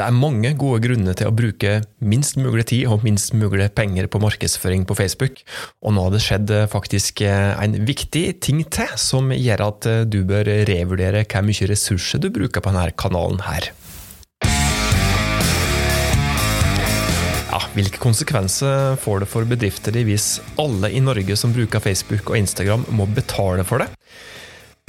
Det er mange gode grunner til å bruke minst mulig tid og minst mulig penger på markedsføring på Facebook, og nå har det skjedd eh, faktisk eh, en viktig ting til som gjør at eh, du bør revurdere hvor mye ressurser du bruker på denne kanalen her. Ja, hvilke konsekvenser får det for bedrifter hvis alle i Norge som bruker Facebook og Instagram må betale for det?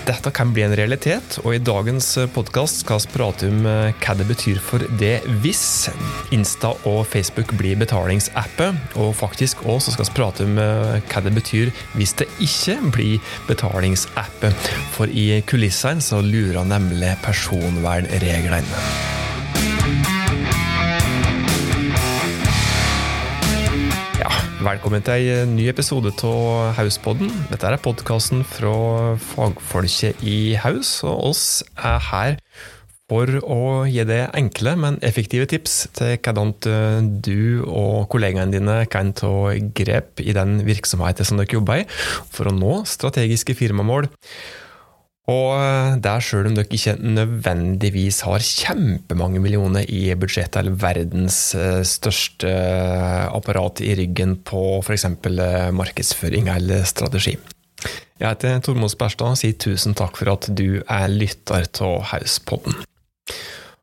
Dette kan bli en realitet, og i dagens podkast skal vi prate om eh, hva det betyr for det hvis Insta og Facebook blir betalingsappet, og faktisk også skal vi prate om eh, hva det betyr hvis det ikke blir betalingsappet. For i kulissene så lurer nemlig personvernreglene. Velkommen til en ny episode av Hauspodden. Dette er podkasten fra fagfolket i Haus, og oss er her for å gi deg enkle, men effektive tips til hvordan du og kollegaene dine kan ta grep i den virksomheten som dere jobber i, for å nå strategiske firmamål og eh, det er sjøl om dere ikke nødvendigvis har kjempemange millioner i budsjettet, eller verdens eh, største eh, apparat i ryggen på f.eks. markedsføring eller strategi. Jeg heter Tormod Sperstad og sier tusen takk for at du er lytter av Hauspodden.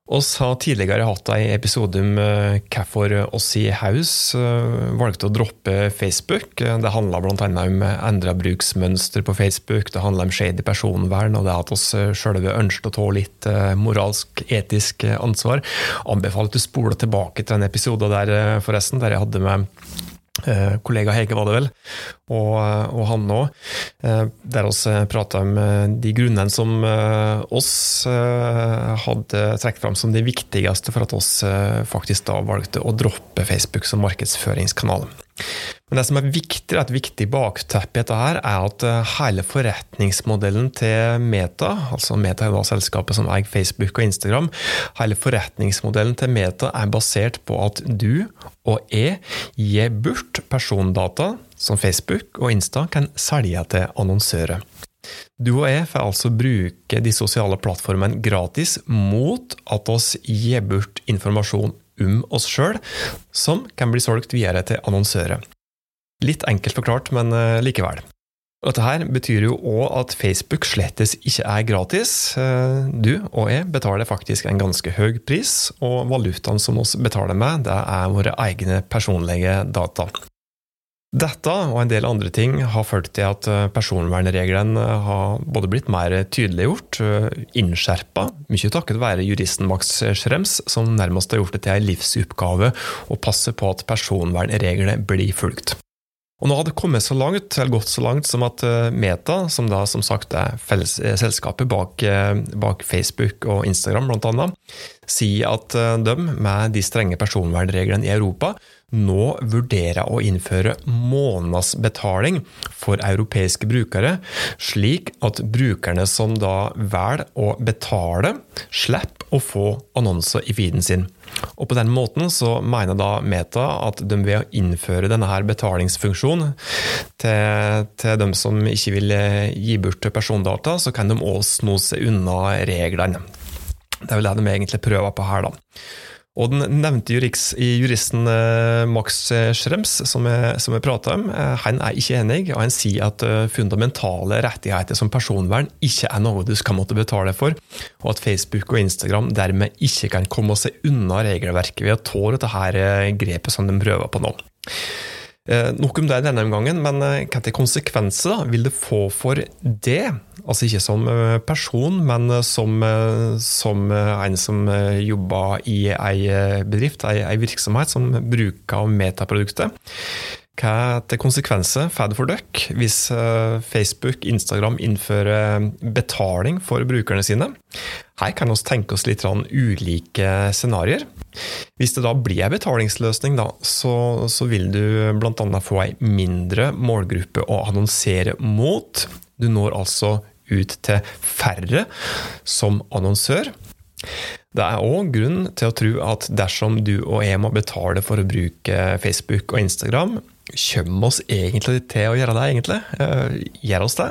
Oss har tidligere hatt en episode om eh, hvorfor oss i Haus eh, valgte å droppe Facebook. Det handla bl.a. om endra bruksmønster på Facebook, det handla om shady personvern, og det at oss sjølve ønsket å ta litt eh, moralsk, etisk ansvar. Anbefaler at du spoler tilbake til den episoden der, forresten, der jeg hadde med Eh, kollega Hege var det vel, og, og han òg, eh, der vi prata om eh, de grunnene som oss hadde trukket fram som de viktigste for at oss faktisk da valgte å droppe Facebook som markedsføringskanal. Men det som er viktig, et viktig bakteppe i dette, her, er at eh, hele forretningsmodellen til Meta, altså Meta er da selskapet som eier Facebook og Instagram, hele forretningsmodellen til Meta er basert på at du og jeg gir bort persondata som Facebook og Insta kan selge til annonsører. Du og jeg får altså bruke de sosiale plattformene gratis mot at oss gir bort informasjon om oss sjøl, som kan bli solgt videre til annonsører. Litt enkelt forklart, men likevel. likevel. Dette her betyr jo òg at Facebook slettes ikke er gratis. Eh, du og jeg betaler faktisk en ganske høy pris, og valutaen som vi betaler med, det er våre egne personlige data. Dette og en del andre ting har ført til at eh, personvernreglene har både blitt mer tydeliggjort, innskjerpa, mye takket være juristen Max Schrems, som nærmest har gjort det til en livsoppgave å passe på at personvernreglene blir fulgt. Og nå har det kommet så langt, eller gått så langt som at eh, Meta, som da som sagt er felles, eh, selskapet bak, eh, bak, Facebook og Instagram bl.a., sier at de, med de strenge personvernreglene i Europa, nå vurderer å innføre månedsbetaling for europeiske brukere, slik at brukerne som da velger å betale, slipper å få annonser i feeden sin. Og På den måten så mener da Meta at de ved å innføre denne her betalingsfunksjonen til, til dem som ikke vil eh, gi bort persondata, så kan de også sno seg unna reglene. Det er vel det de egentlig prøver på her, da. Og den nevnte juristen eh, Max Schrems, som vi prata om, eh, han er ikke enig, og han sier at eh, fundamentale rettigheter som personvern ikke er noe du skal måtte betale for, og at Facebook og Instagram dermed ikke kan komme seg unna regelverket ved å tåle dette grepet som de prøver på nå. Eh, nok om det denne omgangen, men eh, hvilke konsekvenser vil det få for det? Altså ikke som eh, person, men som, som en som jobber i ei bedrift, ei, ei virksomhet som bruker metaproduktet. Hva til konsekvenser får det for dere hvis Facebook, Instagram innfører betaling for brukerne sine? Her kan vi tenke oss litt ulike scenarioer. Hvis det da blir en betalingsløsning, da, så, så vil du bl.a. få ei mindre målgruppe å annonsere mot. Du når altså ut til færre som annonsør. Det er òg grunn til å tro at dersom du og jeg må betale for å bruke Facebook og Instagram, Kommer oss egentlig til å gjøre det, egentlig? Gjør oss det?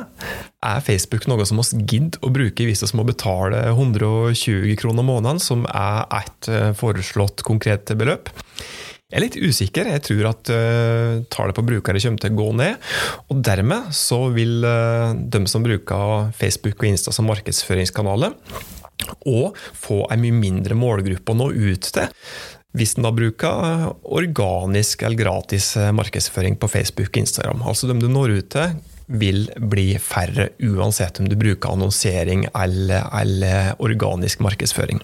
Er Facebook noe som oss gidder å bruke hvis vi må betale 120 kroner måneden, som er et foreslått konkret beløp? Jeg er litt usikker. Jeg tror at uh, tallet på brukere kommer til å gå ned. Og dermed så vil uh, de som bruker Facebook og Insta som markedsføringskanaler, og få en mye mindre målgruppe å nå ut til. Hvis en da bruker organisk eller gratis markedsføring på Facebook og Instagram. Altså dem du når ut til, vil bli færre uansett om du bruker annonsering eller, eller organisk markedsføring.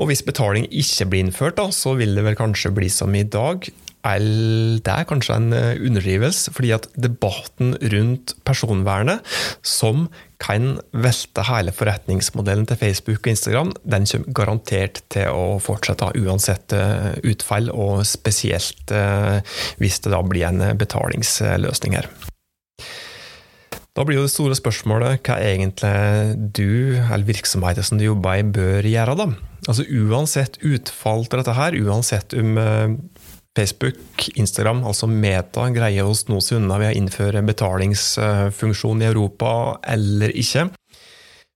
Og hvis betaling ikke blir innført, da, så vil det vel kanskje bli som i dag. Eller det er kanskje en eh, underdrivelse, fordi at debatten rundt personvernet, som kan velte hele forretningsmodellen til Facebook og Instagram, den kommer garantert til å fortsette uansett eh, utfall, og spesielt eh, hvis det da blir en betalingsløsning her. Da blir jo det store spørsmålet hva egentlig du, eller virksomheten som du jobber i, bør gjøre, da. Altså Uansett utfall til dette her, uansett om Facebook, Instagram, altså Meta, greier å sno seg unna ved å innføre betalingsfunksjon i Europa eller ikke.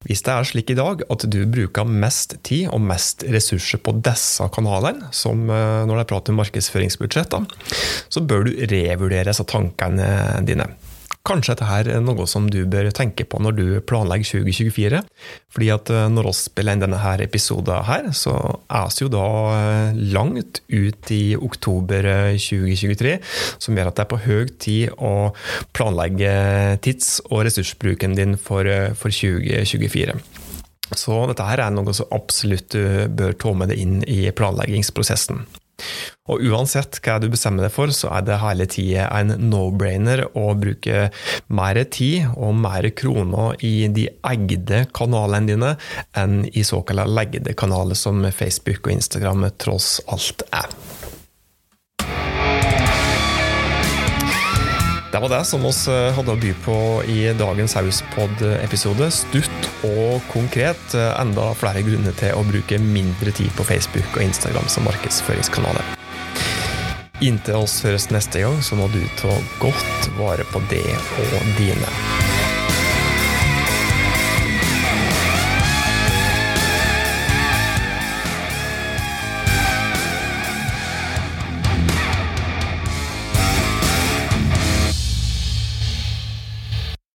Hvis det er slik i dag at du bruker mest tid og mest ressurser på disse kanalene, som eh, når det er prat om markedsføringsbudsjett, så bør du revurdere disse tankene dine. Kanskje dette er noe som du bør tenke på når du planlegger 2024. fordi at eh, når vi spiller inn denne episoden her, så er vi jo da eh, langt ut i oktober 2023, eh, som gjør at det er på høy tid å planlegge tids- og ressursbruken din for, for 2024. Så dette her er noe som absolutt du bør ta med deg inn i planleggingsprosessen. Og uansett hva du bestemmer deg for, så er det hele tida en no-brainer å bruke mer tid og mer kroner i de eggede kanalene dine enn i såkalte leggede kanaler som Facebook og Instagram tross alt er. Det var det som vi eh, hadde å by på i dagens Hauspod-episode. Stutt og konkret. Eh, enda flere grunner til å bruke mindre tid på Facebook og Instagram som markedsføringskanaler. Inntil oss høres neste gang, så må du ta godt vare på det og dine.